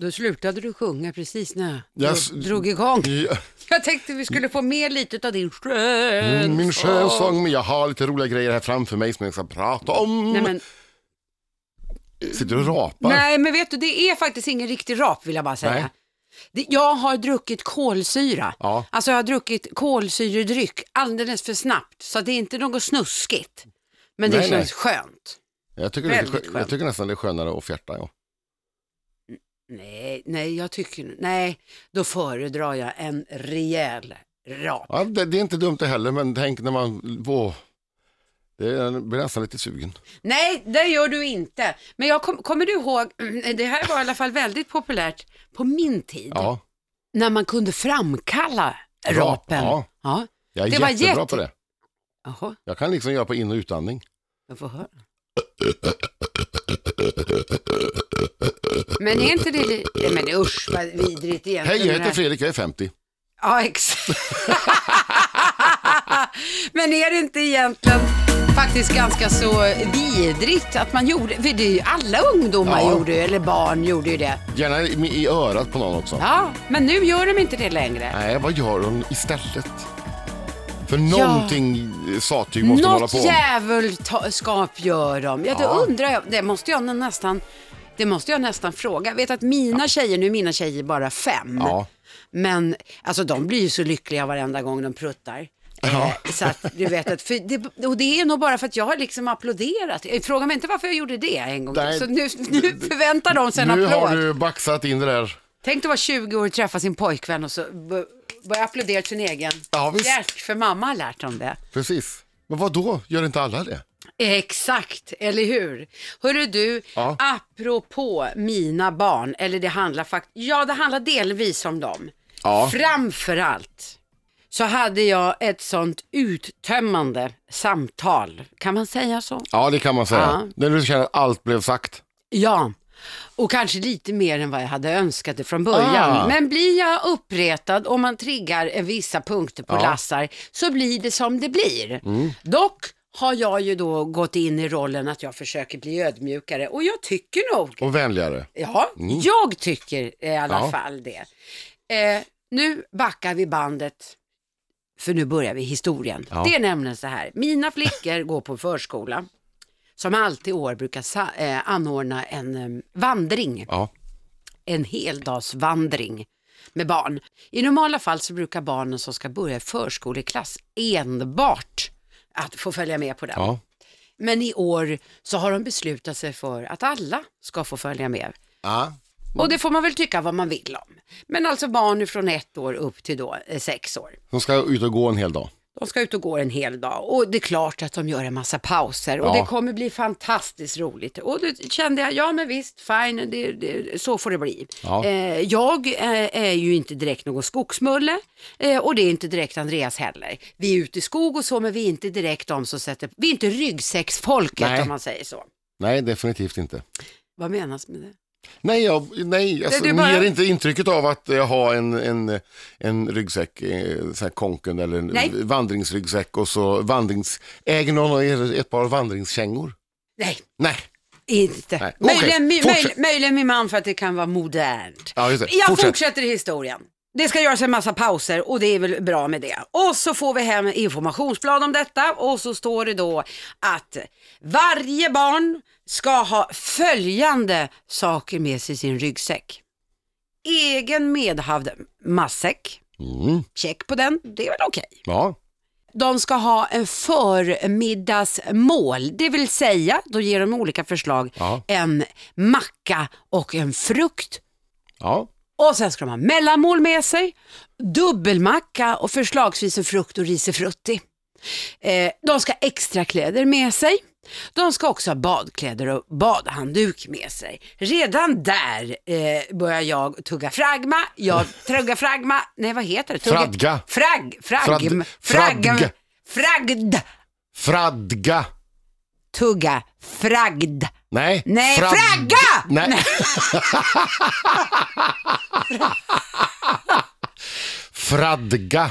Då slutade du sjunga precis när jag Jag s- drog igång. Ja, Jag tänkte vi skulle få med lite av din skön. Mm, min skönsång, men jag har lite roliga grejer här framför mig som jag ska prata om. Nej men, Sitter du och rapar? nej men vet du, det är faktiskt ingen riktig rap vill jag bara säga. Nej. Det, jag har druckit kolsyra. Ja. Alltså jag har druckit kolsyredryck alldeles för snabbt. Så det är inte något snuskigt. Men det Nej, känns nej. skönt. Jag tycker, det är, Väldigt skö- skönt. jag tycker nästan det är skönare att fjärta. Ja. Nej, nej, jag tycker, nej, då föredrar jag en rejäl rap. Ja, det, det är inte dumt det heller, men tänk när man... Åh, det blir nästan lite sugen. Nej, det gör du inte. Men jag kom, kommer du ihåg, det här var i alla fall väldigt populärt på min tid, Ja, när man kunde framkalla rapen. ja. ja. jag är Det var jättebra jätte- på det. Jaha, Jag kan liksom göra på in och utandning. jag får höra. Men är inte det lite, men usch vad vidrigt egentligen. Hej, jag heter. Fredrik, jag är 50. Ja, exakt. Men är det inte egentligen faktiskt ganska så vidrigt att man gjorde, för det är ju alla ungdomar Ja. gjorde eller barn gjorde ju det. Gärna i, i örat på någon också. Ja, men nu gör de inte det längre. Nej, vad gör hon istället? För någonting sattyg måste de hålla Något på. djävulskap gör de. Ja, det Ja. undrar jag, det måste jag nästan, det måste jag nästan fråga. Jag vet att mina tjejer, nu är mina tjejer bara fem, Ja. men alltså de blir ju så lyckliga varenda gång de pruttar. Eh, Så att du vet att, det, och det är nog bara för att jag har liksom applåderat. Eh, Fråga mig inte varför jag gjorde det en gång. Nej. Så nu, nu förväntar de sig en Nu applåd. har du baxat in det där. Tänk dig vara 20 år och träffa sin pojkvän och så börja applådera sin egen Ja, visst. fjärt, för mamma har lärt dem det. Precis. Men vad då? Gör inte alla det? Exakt, eller hur? Hörru du, Ja. apropå mina barn, eller det handlar faktiskt, ja det handlar delvis om dem. Ja. Framför allt så hade jag ett sånt uttömmande samtal, kan man säga så? Ja, det kan man säga. Ja. När du känner att allt blev sagt. Ja, och kanske lite mer än vad jag hade önskat det från början. Ah. Men blir jag uppretad och man triggar vissa punkter på Ja. lassar så blir det som det blir. Dock har jag ju då gått in i rollen att jag försöker bli ödmjukare och jag tycker nog, Och vänligare. ja, jag tycker i alla Ja. fall det. Eh, nu backar vi bandet för nu börjar vi historien. Ja. Det är nämligen så här, mina flickor går på förskola som alltid i år brukar eh, anordna en eh, vandring, Ja. en heldagsvandring med barn. I normala fall så brukar barnen som ska börja i förskoleklass enbart att få följa med på den. ja. Men i år så har de beslutat sig för att alla ska få följa med. ja. Och det får man väl tycka vad man vill om. Men alltså barn från ett år upp till då eh, sex år. Som ska ut och gå en hel dag. De ska ut och gå en hel dag och det är klart att de gör en massa pauser och Ja. det kommer bli fantastiskt roligt. Och då kände jag, ja men visst, fine, det, det, så får det bli. Ja. Eh, jag eh, är ju inte direkt någon skogsmulle eh, och det är inte direkt Andreas heller. Vi är ute i skog och så, men vi är inte direkt de som sätter, vi är inte ryggsäcksfolket Nej. om man säger så. Nej, definitivt inte. Vad menas med det? Nej, jag, nej alltså, Det- bara- ger inte intrycket av att jag har en, en, en ryggsäck, eh, så här konken eller en Nej. vandringsryggsäck och så vandrings... Äger någon av er ett par vandringskängor? Nej, Nej. inte. Nej. Möjligen, möj, möjligen min man för att det kan vara modernt. Ja. Jag Fortsätt. fortsätter historien. Det ska göras en massa pauser och det är väl bra med det. Och så får vi hem informationsblad om detta och så står det då att varje barn ska ha följande saker med sig i sin ryggsäck. Egen medhavd matsäck, Mm. check på den, det är väl okej. Ja. De ska ha en förmiddagsmål, det vill säga, då ger de olika förslag, Ja. en macka och en frukt Ja. och sen ska de ha mellanmål med sig, dubbelmacka och förslagsvis en frukt och risifrutti. Eh, de ska ha extra kläder med sig. De ska också ha badkläder och badhandduk med sig. Redan där eh, börjar jag tugga fragma. Jag tuggar fragma. Nej, vad heter det? Tugga, Fradga. Frag. Frag. Frad- frag. fradga. Fragd. Fradga. Tugga. Fragd. Nej. Nej, Frad- fragga! Nej. Fradga.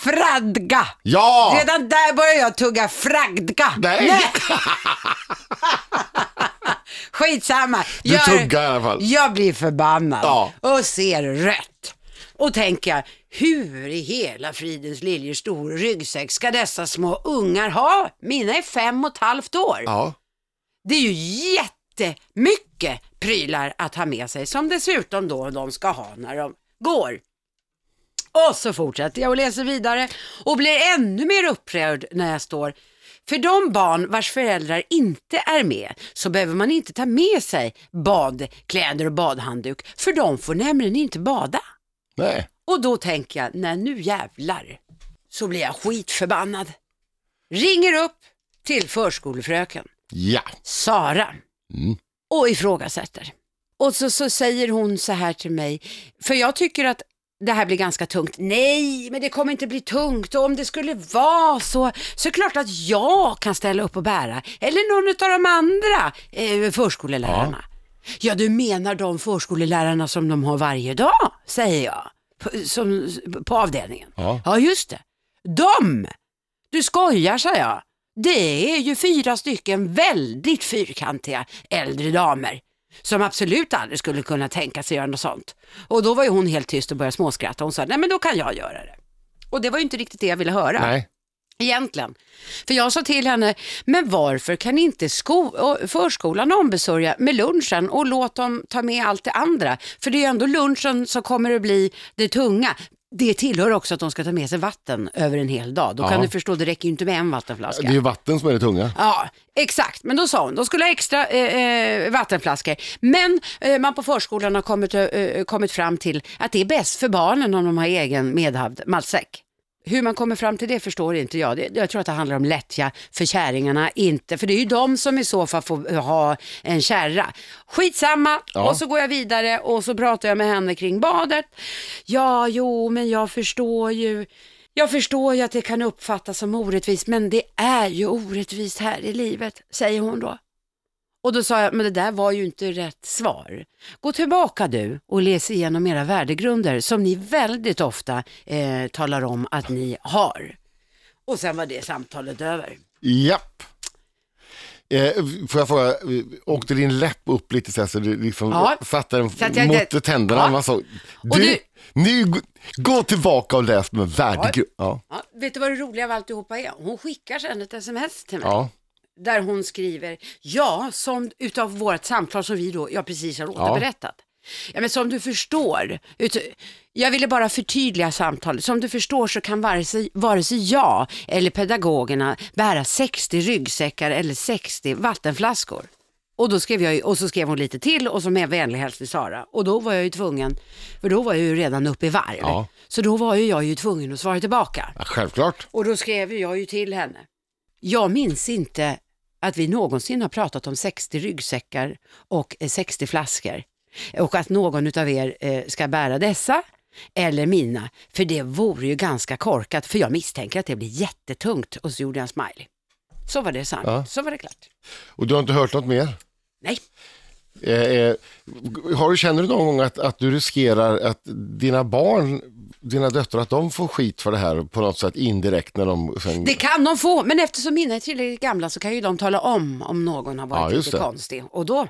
Fradga. Ja! Redan där börjar jag tugga fragdga. Nej. Skitsamma. Du tuggar i alla fall. Jag blir förbannad Ja. och ser rött. Och tänker, hur i hela fridens liljor stor ryggsäck ska dessa små ungar ha? Mina är fem och ett halvt år. Ja. Det är ju jättemycket prylar att ha med sig som dessutom då de ska ha när de går. Och så fortsätter jag och läser vidare och blir ännu mer upprörd när jag står för de barn vars föräldrar inte är med så behöver man inte ta med sig badkläder och badhandduk för de får nämligen inte bada. Nej. Och då tänker jag, nej nu jävlar, så blir jag skitförbannad. Ringer upp till förskolefröken. Ja. Sara Mm. och ifrågasätter. Och så, så säger hon så här till mig, för jag tycker att det här blir ganska tungt. Nej, men det kommer inte bli tungt och om det skulle vara så, så är det klart att jag kan ställa upp och bära. Eller någon av de andra eh, förskolelärarna. Ja. du menar de förskolelärarna som de har varje dag, säger jag. På, som, på avdelningen. Ja. Ja, just det. De! Du skojar, sa jag. Det är ju fyra stycken väldigt fyrkantiga äldre damer som absolut aldrig skulle kunna tänka sig göra något sånt. Och då var ju hon helt tyst och började småskratta. Hon sa, nej men då kan jag göra det. Och det var ju inte riktigt det jag ville höra Nej. egentligen. För jag sa till henne, men varför kan inte förskolan ombesörja med lunchen och låt dem ta med allt det andra? För det är ju ändå lunchen som kommer att bli det tunga. Det tillhör också att de ska ta med sig vatten över en hel dag. Då kan Ja. du förstå, det räcker ju inte med en vattenflaska. Det är ju vatten som är det tunga. Ja, exakt. Men då sa hon, de skulle ha extra eh, eh, vattenflaskor. Men eh, man på förskolan har kommit, eh, kommit fram till att det är bäst för barnen om de har egen medhavd matsäck. Hur man kommer fram till det förstår inte jag. Det, jag tror att det handlar om lättja för kärringarna, inte. För det är ju de som i så fall får ha en kärra. Skitsamma. Ja. Och så går jag vidare och så pratar jag med henne kring badet. Ja, jo, men jag förstår ju. Jag förstår ju att det kan uppfattas som orättvist, men det är ju orättvist här i livet, säger hon då. Och då sa jag, men det där var ju inte rätt svar. Gå tillbaka du och läs igenom era värdegrunder som ni väldigt ofta eh, talar om att ni har. Och sen var det samtalet över. Japp. Eh, får jag fråga, eh, åkte din läpp upp lite så här så du liksom Ja. satte den jag mot inte- tänderna? Ja. Du, du- nu, gå- gå tillbaka och läs med värdegrund. Ja. Ja, vet du vad det roliga av alltihopa är? Hon skickar sen ett sms till mig. Ja. Där hon skriver, ja, som utav vårt samtal som vi då, jag precis har återberättat. Ja, men som du förstår, ut, jag ville bara förtydliga samtalet. Som du förstår så kan vare sig, vare sig jag eller pedagogerna bära 60 ryggsäckar eller 60 vattenflaskor. Och, då skrev jag, och så skrev hon lite till och så med vänlig hälsning Sara. Och då var jag ju tvungen, för då var jag ju redan uppe i varv. Ja. Så då var ju jag ju tvungen att svara tillbaka. ja, självklart. Och då skrev jag ju till henne. Jag minns inte att vi någonsin har pratat om 60 ryggsäckar och eh, 60 flaskor. Och att någon utav er eh, ska bära dessa eller mina. För det vore ju ganska korkat, för jag misstänker att det blir jättetungt. Och så gjorde jag en smiley. Så var det sant. Ja. Så var det klart. Och du har inte hört något mer? Nej, Eh, eh, har du, känner du någon gång att, att du riskerar att dina barn, dina döttrar, att de får skit för det här på något sätt indirekt när de sen... det kan de få. Men eftersom mina är tillräckligt gamla så kan ju de tala om om någon har Ja, varit just lite det. konstig. Och då,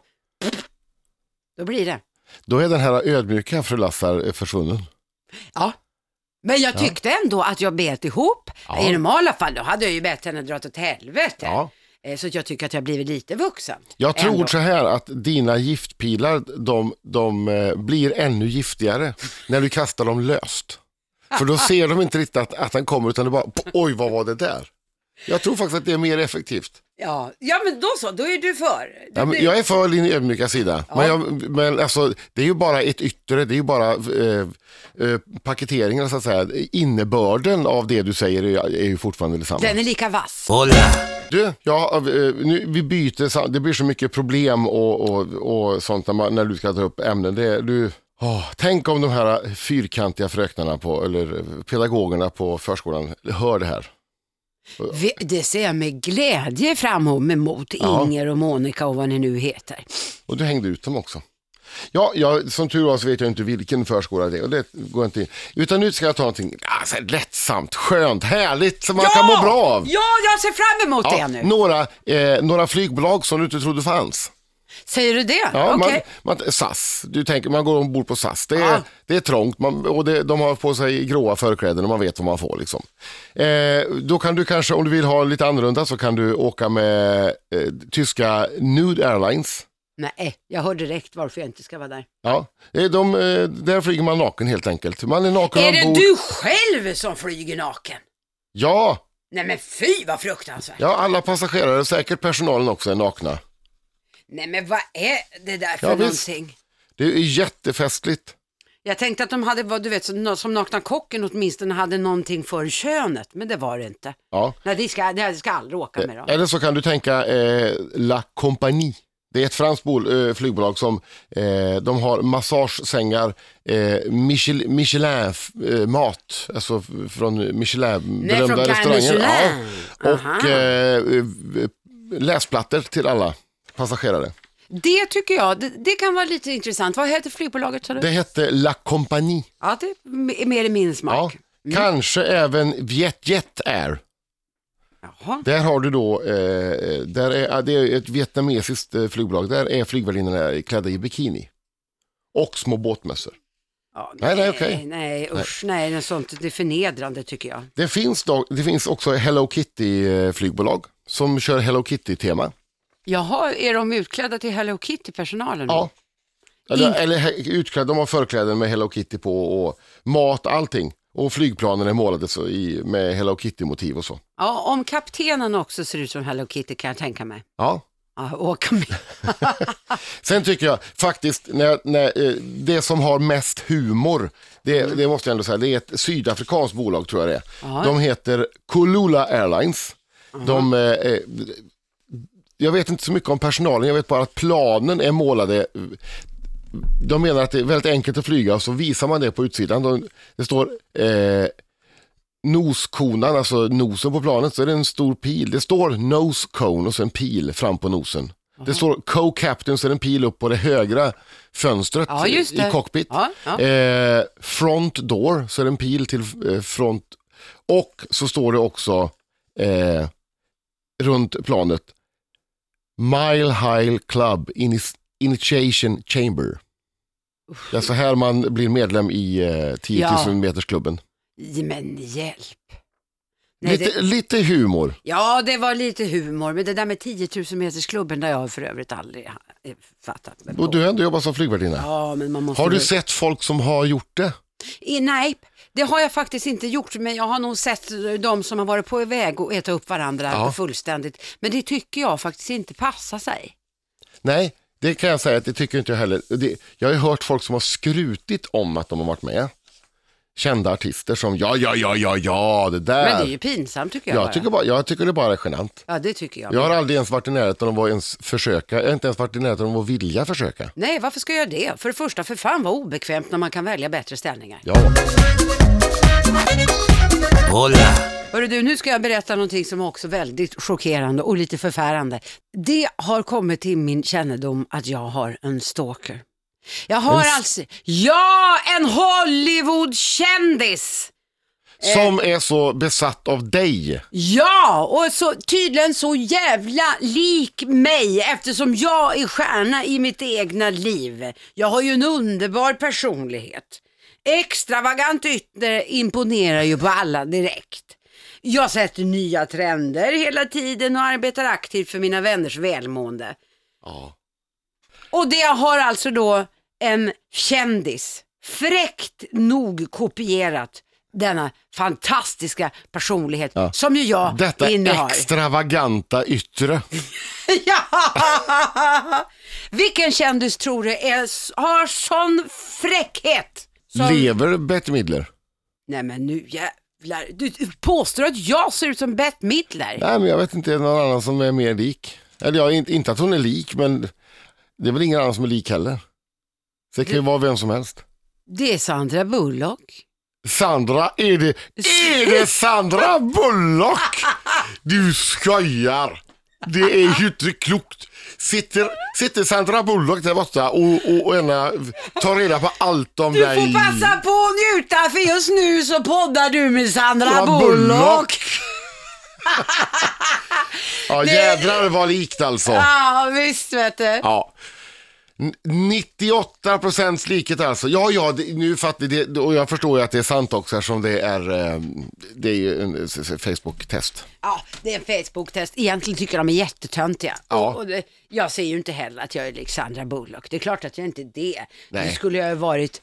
då blir det. Då är den här ödmjuka fru Lassar eh, försvunnen. Ja. Men jag tyckte ändå att jag bet ihop. Ja. I normala fall då hade jag ju bett henne dra åt helvete. Ja. Eh, Så jag tycker att jag blivit lite vuxen. Jag tror Ändå. så här att dina giftpilar, de, de eh, blir ännu giftigare när du kastar dem löst. För då ser de inte riktigt att, att den kommer utan det bara, oj vad var det där? Jag tror faktiskt att det är mer effektivt. Ja. ja, men då så, då är du för. Du, Ja, men jag är för din ödmjuka sida. Men, jag, men alltså, det är ju bara ett yttre, det är ju bara eh, eh, paketeringen så att säga. Innebörden av det du säger är, är ju fortfarande detsamma. Den är lika vass. Du, ja, eh, nu, vi byter, sam- det blir så mycket problem och, och, och sånt när, man, när du ska ta upp ämnen. Det, du, åh, tänk om de här fyrkantiga fröknarna på, eller pedagogerna på förskolan hör det här. Det ser jag med glädje fram emot, Ja. Inger och Monica och vad ni nu heter. Och du hängde ut dem också. Ja, jag, som tur var så vet jag inte vilken förskola det är och det går inte in. Utan nu ska jag ta någonting alltså, lättsamt, skönt, härligt som man kan må bra av. Ja, jag ser fram emot Ja, det nu. några, eh, några flygbolag som du inte trodde fanns. Säger du det? Ja, Okej. man, man, SAS, du tänker man går ombord på SAS. Det är, Ja. det är trångt man, och det, de har på sig gråa förkläden och man vet vad man får. Liksom. Eh, då kan du kanske, om du vill ha lite annorlunda, så kan du åka med eh, tyska Nude Airlines. Nej, jag hör direkt varför jag inte ska vara där. Ja, eh, de, eh, där flyger man naken helt enkelt. Man är naken Är det ombord. du själv som flyger naken? Ja, Nej men fy vad fruktansvärt. ja, alla passagerare, säkert personalen också, är nakna. Nej men vad är det där för Ja, visst. någonting? Det är jättefestligt. Jag tänkte att de hade, vad du vet, som, som nakna kocken åtminstone hade någonting för könet, men det var det inte. Ja. Nej, det ska, det ska jag aldrig åka med dem. Eller så kan du tänka eh, La Compagnie. Det är ett franskt bol, eh, flygbolag som eh, de har massagesängar, eh, Michelin, Michelin-mat, alltså f- från Nej, Michelin-berömda från Guy restauranger. Michelin. Ja. Aha. Och eh, eh, läsplattor till alla passagerare. Det tycker jag, det, det kan vara lite intressant. Vad heter flygbolaget sa du? Det hette La Compagnie. Ja, det är mer i min Ja. smak. Kanske även Vietjet Air. Jaha. Där har du då, eh, där är, det är ett vietnamesiskt eh, flygbolag, där är flygvärdinnorna klädda i bikini. Och små båtmössor. Ja, Nej, nej, okej. Nej, usch, nej, nej, sånt det är förnedrande tycker jag. Det finns, då, det finns också Hello Kitty eh, som kör Hello Kitty-tema. Jaha, är de utklädda till Hello Kitty-personalen? Ja. Eller, eller utklädda, de har förkläden med Hello Kitty på och mat, allting. Och flygplanen är målade så i, med Hello Kitty-motiv och så. ja, om kaptenen också ser ut som Hello Kitty kan jag tänka mig. Ja. Ja, åka med. Sen tycker jag faktiskt, när, när, eh, det som har mest humor, det, det måste jag ändå säga, det är ett sydafrikanskt bolag tror jag det är. Ja. De heter Kulula Airlines. De, eh, eh, jag vet inte så mycket om personalen, jag vet bara att planen är målade de menar att det är väldigt enkelt att flyga och så visar man det på utsidan. De, det står eh, noskonan, alltså nosen på planet, så är det en stor pil. Det står nose cone och så en pil fram på nosen. Det står co-captain så är det en pil upp på det högra fönstret Ja, det. i cockpit. Ja, ja. Eh, front door så är det en pil till eh, front. Och så står det också eh, runt planet Mile High Club Ini- Initiation Chamber. Det är så här man blir medlem i eh, 10 000 Ja. metersklubben. Men hjälp. Nej, Lite, det, lite humor. ja, det var lite humor, men det där med 10 000 metersklubben, där har jag för övrigt aldrig eh, fattat mig på. Och du har ändå jobbat som flygvärdinna. Ja, men man måste Har du sett folk som har gjort det? I, nej, det har jag faktiskt inte gjort, men jag har nog sett de som har varit på väg att äta upp varandra Ja. fullständigt. Men det tycker jag faktiskt inte passar sig. Nej, det kan jag säga att det tycker inte jag heller. Det, jag har ju hört folk som har skrutit om att de har varit med. Kända artister som ja, ja, ja, ja, ja, det där. Men det är ju pinsamt tycker jag, jag, bara. tycker bara, jag tycker det bara är genant. Ja, det tycker jag. Jag har aldrig ens varit i närheten av att ens försöka. Jag har inte ens varit i närheten av att vilja försöka. Nej, varför ska jag göra det? För det första, för fan vad obekvämt när man kan välja bättre ställningar. Ja, Hola. Hörru du, nu ska jag berätta någonting som är också väldigt chockerande och lite förfärande. Det har kommit till min kännedom att jag har en stalker. Jag har En alltså, ja, en Hollywoodkändis! som är så besatt av dig. Ja, och så, tydligen så jävla lik mig eftersom jag är stjärna i mitt egna liv. Jag har ju en underbar personlighet. Extravagant yttre imponerar ju på alla direkt. Jag sätter nya trender hela tiden och arbetar aktivt för mina vänners välmående. Ja. Och det har alltså då en kändis fräckt nog kopierat denna fantastiska personlighet som ju jag Detta innehar. extravaganta yttre. ja! Vilken kändis tror du är, har sån fräckhet? Som... Lever Bette Midler? Nej men nu jävlar, du påstår att jag ser ut som Bette Midler? Nej, men jag vet inte, någon annan som är mer lik? Eller ja, inte att hon är lik, men det är väl ingen annan som är lik heller. Så det kan ju vara vem som helst. Det är Sandra Bullock. Sandra, är det, är det Sandra Bullock? Du skojar. Det är ju inte klokt. Sitter, sitter Sandra Bullock där borta och, och, och ena, tar reda på allt om Du dig. får passa på att njuta för just nu så poddar du med Sandra Bullock. Bullock. Ja, jädrar vad likt alltså. Ja, visst vet du. Ja. N- 98 procents likhet alltså. Ja, ja, det, nu fattar det, och jag förstår ju att det är sant också eftersom det är, eh, det är ju en Facebook-test. Ja, det är en Facebook-test. Egentligen tycker de är jättetöntiga. Ja. Och, och det, jag säger ju inte heller att jag är Alexandra Bullock. Det är klart att jag inte är det. Nej. Det skulle jag ha varit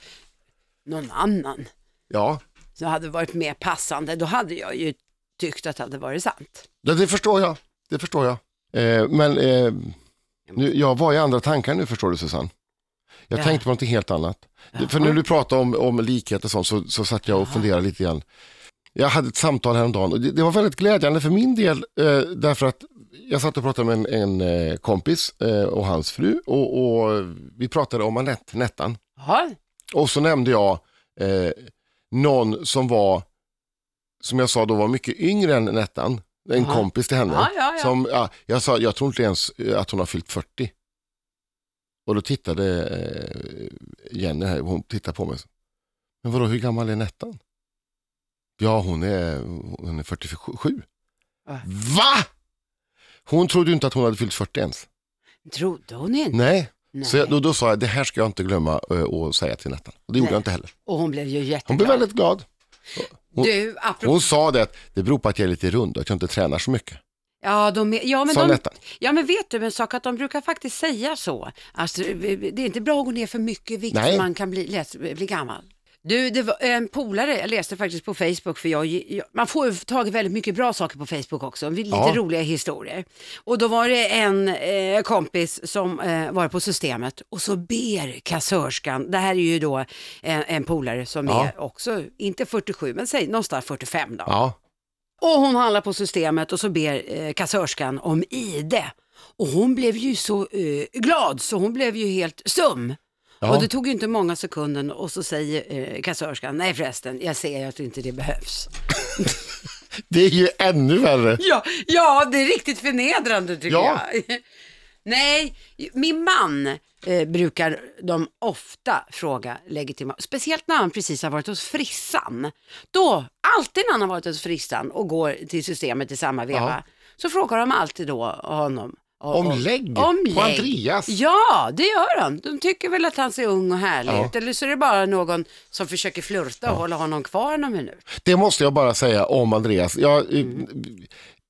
någon annan Ja, som hade varit mer passande. Då hade jag ju tyckt att det hade varit sant. det, det förstår jag. Det förstår jag. Eh, men eh, nu, jag var i andra tankar nu förstår du Susanne. Jag Ja. tänkte på något helt annat. Det- För när du pratade om, om likhet och sånt så, så satt jag och funderade lite grann. Jag hade ett samtal häromdagen och det, det var väldigt glädjande för min del eh, därför att jag satt och pratade med en, en eh, kompis eh, och hans fru och, och vi pratade om Anette, Nettan. Ja, Och så nämnde jag eh, någon som var, som jag sa då var mycket yngre än Nettan. En Ja. kompis till henne. Ja, ja, ja. Som, ja, jag sa, jag tror inte ens eh, att hon har fyllt 40. Och då tittade eh, Jenny här, hon tittade på mig. Men vadå, hur gammal är Nettan? Ja, hon är, hon är 47. Ja. Va? Hon trodde ju inte att hon hade fyllt 40 ens. trodde hon inte. Nej, Nej. så jag, då, då sa jag, det här ska jag inte glömma eh, att säga till Nettan. Och det gjorde Nej. jag inte heller. Och hon blev ju jätteglad. Hon blev väldigt glad. Hon- Du, apropå... Hon sa det att det beror på att jag är lite rund och att jag inte tränar så mycket. Ja, de, ja, men de, ja, men vet du en sak att de brukar faktiskt säga så. Alltså, det är inte bra att gå ner för mycket vikt Nej. man kan bli, läs, bli gammal. Du, det var en polare, jag läste faktiskt på Facebook, för jag, jag, man får ju tag i väldigt mycket bra saker på Facebook också, lite Ja. roliga historier. Och då var det en eh, kompis som eh, var på systemet och så ber kassörskan, det här är ju då en, en polare som Ja. är också, inte 47, men säg någonstans 45 då. Ja, Och hon handlar på systemet och så ber eh, kassörskan om ID. Och hon blev ju så eh, glad så hon blev ju helt stum. Ja. Och det tog ju inte många sekunder och så säger eh, kassörskan, nej förresten, jag ser att inte det behövs. det är ju ännu värre. Ja, ja det är riktigt förnedrande tycker Ja. jag. nej, min man eh, brukar de ofta fråga legitimation, speciellt när han precis har varit hos frissan. Då, alltid när han har varit hos frissan och går till systemet i samma veva, Ja. så frågar de alltid då honom. Om lägg? Om På. Andreas? Ja, det gör de. De tycker väl att han ser ung och härlig Ja. ut. Eller så är det bara någon som försöker flirta och hålla honom kvar någon minut. Det måste jag bara säga om Andreas. Jag, eh, Mm.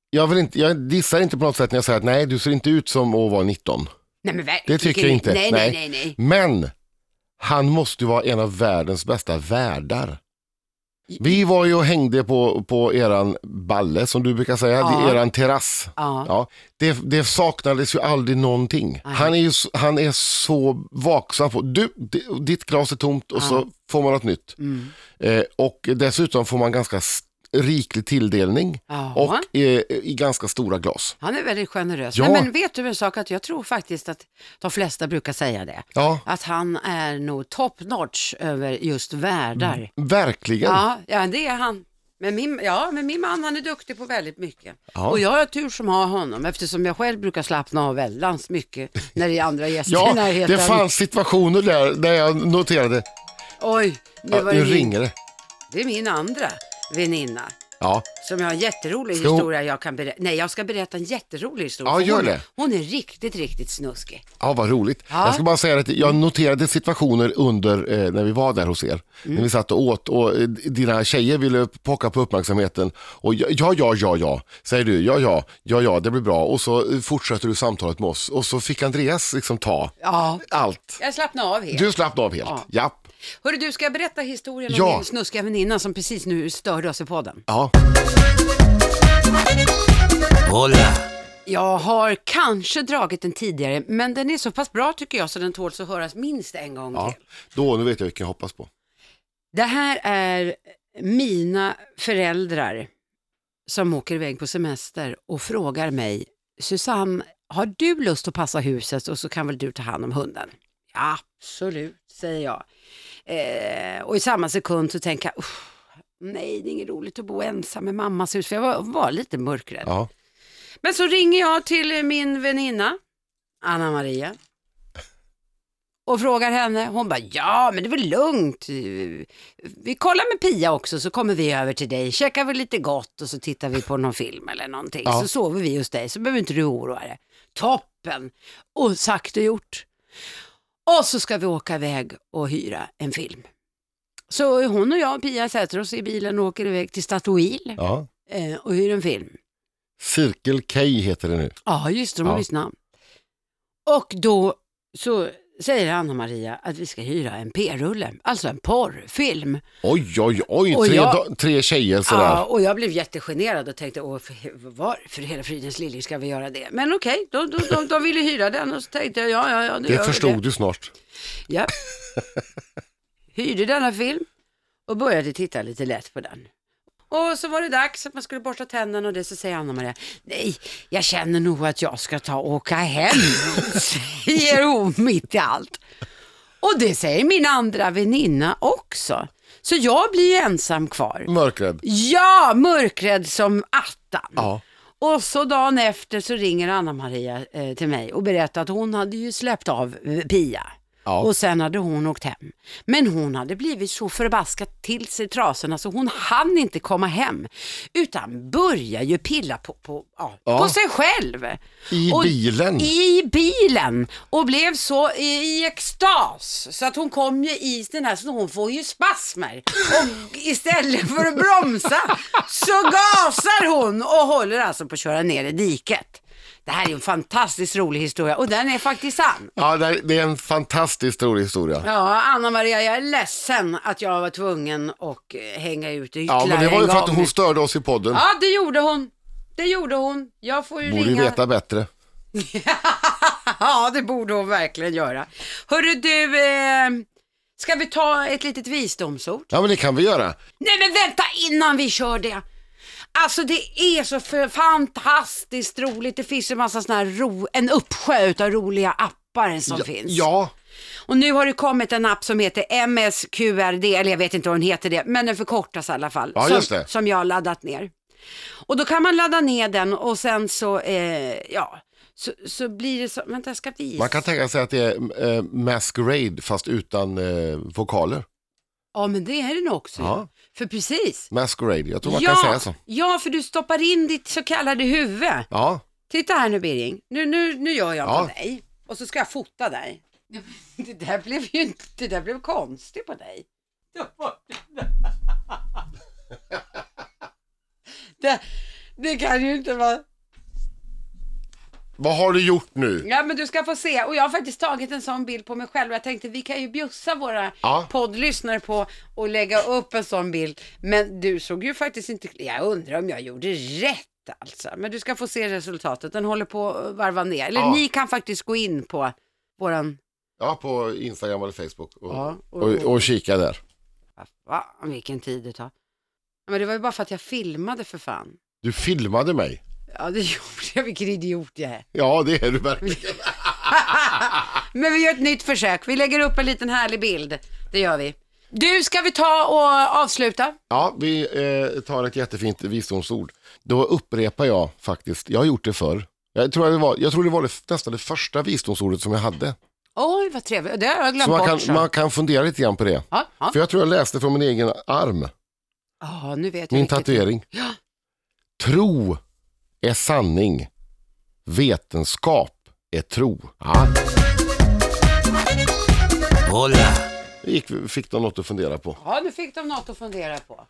jag, vill inte, jag dissar inte på något sätt när jag säger att nej, du ser inte ut som att vara 19. Nej, men ver- Det tycker jag inte. Nej, nej, nej, nej. Men han måste vara en av världens bästa värdar. Vi var ju och hängde på, på eran balle, som du brukar säga, Ja. eran terrass. Ja. Ja, det, det saknades ju aldrig någonting. Han är ju han är så vaksam på, du, di- ditt glas är tomt och så får man något nytt. Mm. Eh, och dessutom får man ganska riklig tilldelning Ja. och eh, i ganska stora glas. Han är väldigt generös. Ja. Nej, men vet du en sak? Att jag tror faktiskt att de flesta brukar säga det. Ja, Att han är nog top notch över just värdar. verkligen. Ja, ja, det är han. Men min, ja, men min man han är duktig på väldigt mycket. Ja. Och jag har tur som har honom eftersom jag själv brukar slappna av väldans mycket när det är andra gäster i Ja, närheten. det fanns situationer där, där jag noterade, Oj, nu ja, nu ringer det. Det är min andra väninna. Ja, Som jag har en jätterolig Ska hon- historia jag kan berätta. Nej, jag ska berätta en jätterolig historia. Ja, för gör hon, det. Hon är riktigt, riktigt snuskig. ja vad roligt. Ja. Jag ska bara säga att jag noterade situationer under eh, när vi var där hos er. Mm. När vi satt och åt och eh, dina tjejer ville pocka på uppmärksamheten. Och ja, ja, ja, ja, ja, säger du. Ja, ja, ja, ja, det blir bra. Och så eh, fortsätter du samtalet med oss. Och så fick Andreas liksom ta Ja, allt. jag slappnade av helt. Du slappnade av helt. Ja. Ja. Hörru du, ska jag berätta historien om Ja. min snuskiga väninna som precis nu störde oss i podden? ja. Hola. Jag har kanske dragit den tidigare, men den är så pass bra tycker jag så den tåls att höras minst en gång ja. till. Då, nu vet jag vilken jag hoppas på. Det här är mina föräldrar som åker iväg på semester och frågar mig, Susanne, har du lust att passa huset och så kan väl du ta hand om hunden? Absolut, säger jag. Eh, och i samma sekund så tänker jag, "Uff, nej det är inget roligt att bo ensam i mammas hus, för jag var, var lite mörkrädd. Ja. Men så ringer jag till min väninna, Anna Maria. och frågar henne. Hon bara, ja men det är väl lugnt. Vi kollar med Pia också så kommer vi över till dig. Käkar vi lite gott och så tittar vi på någon film eller någonting. Ja. Så sover vi hos dig så behöver inte du oroa dig. Toppen! Och sagt och gjort. Och så ska vi åka iväg och hyra en film. Så hon och jag, Pia, sätter oss i bilen och åker iväg till Statoil Ja. eh, och hyr en film. Cirkel K heter det nu. Ja, just det, de har Ja. namn. Och då så säger Anna-Maria att vi ska hyra en p-rulle, alltså en porrfilm. Oj, oj, oj, Och tre, jag- tre tjejer sådär. Ja, och jag blev jättegenerad och tänkte, Åh, för, var för hela fridens liljer ska vi göra det? Men okej, då, då, de, de ville hyra den och så tänkte jag, ja, ja, ja, nu gör det vi förstod du snart. Ja. Hyrde denna film och började titta lite lätt på den. Och så var det dags att man skulle borsta tänderna och det så säger Anna-Maria, nej, jag känner nog att jag ska ta och åka hem, säger hon mitt i allt. Och det säger min andra väninna också. Så jag blir ensam kvar. Mörkrädd. Ja, mörkrädd som attan. Ja. Och så dagen efter så ringer Anna-Maria eh, till mig och berättar att hon hade ju släppt av eh, Pia. Ja. Och sen hade hon åkt hem. Men hon hade blivit så förbaskat till sig trasorna så hon hann inte komma hem. Utan börjar ju pilla på, på, ja, Ja. på sig själv. I Och- bilen. I bilen. Och blev så i, i extas. Så att hon kom ju i den här, så hon får ju spasmer. Och istället för att bromsa så gasar hon och håller alltså på att köra ner i diket. Det här är en fantastiskt rolig historia och den är faktiskt sann. Ja, det är- en fantastiskt rolig historia. Ja, Anna-Maria, jag är ledsen att jag var tvungen att eh, hänga ut ytterligare Ja, men det var ju för att hon störde oss i podden. Ja, det gjorde hon. Det gjorde hon. Jag får ju Borde ringa. veta bättre. ja, det borde hon verkligen göra. Hörru du, eh, ska vi ta ett litet visdomsord? Ja, men det kan vi göra. Nej men vänta innan vi kör det. Alltså det är så fantastiskt roligt. Det finns ju massa sådana här ro, en uppsjö utav roliga appar som finns. Ja, Och nu har det kommit en app som heter MSQRD, eller jag vet inte vad den heter det, men den förkortas i alla fall. Ja, som, just det. som jag har laddat ner. Och då kan man ladda ner den och sen så, eh, ja, så, så blir det så, vänta jag ska visa. man kan tänka sig att det är eh, masquerade fast utan eh, vokaler. Ja men det är det nog också. Ja. För precis. Masquerade, jag tror man ja, kan säga så. ja, för du stoppar in ditt så kallade huvud. Ja, Titta här nu Birging, nu, nu, nu gör jag Ja. på dig och så ska jag fota dig. Det där blev ju inte, det där blev konstigt på dig. Det, det kan ju inte vara... vad har du gjort nu? Ja men du ska få se och jag har faktiskt tagit en sån bild på mig själv och jag tänkte vi kan ju bjussa våra Ja. poddlyssnare på att lägga upp en sån bild. Men du såg ju faktiskt inte, jag undrar om jag gjorde rätt alltså. Men du ska få se resultatet, den håller på att varva ner. Eller Ja. ni kan faktiskt gå in på våran, Ja, på Instagram eller Facebook och, Ja, och- och, och kika där. va, vilken tid det tar. Ja, Men det var ju bara för att jag filmade för fan. Du filmade mig. Ja det gjorde jag, vilken idiot jag är. Ja, det är du verkligen. Men vi gör ett nytt försök. Vi lägger upp en liten härlig bild. Det gör vi. Du, ska vi ta och avsluta? Ja, vi eh, tar ett jättefint visdomsord. Då upprepar jag faktiskt, jag har gjort det förr. Jag tror det var, jag tror det, var det, nästan det första visdomsordet som jag hade. Oj, vad trevligt. Det har jag glömt Så man bort. kan, så. man kan fundera lite grann på det. Ja, ja. För jag tror jag läste från min egen arm, Ja, nu vet jag min tatuering. Ja. Tro är sanning, vetenskap är tro. Ja, Hola. gick, fick de något att fundera på. Ja, nu fick de något att fundera på.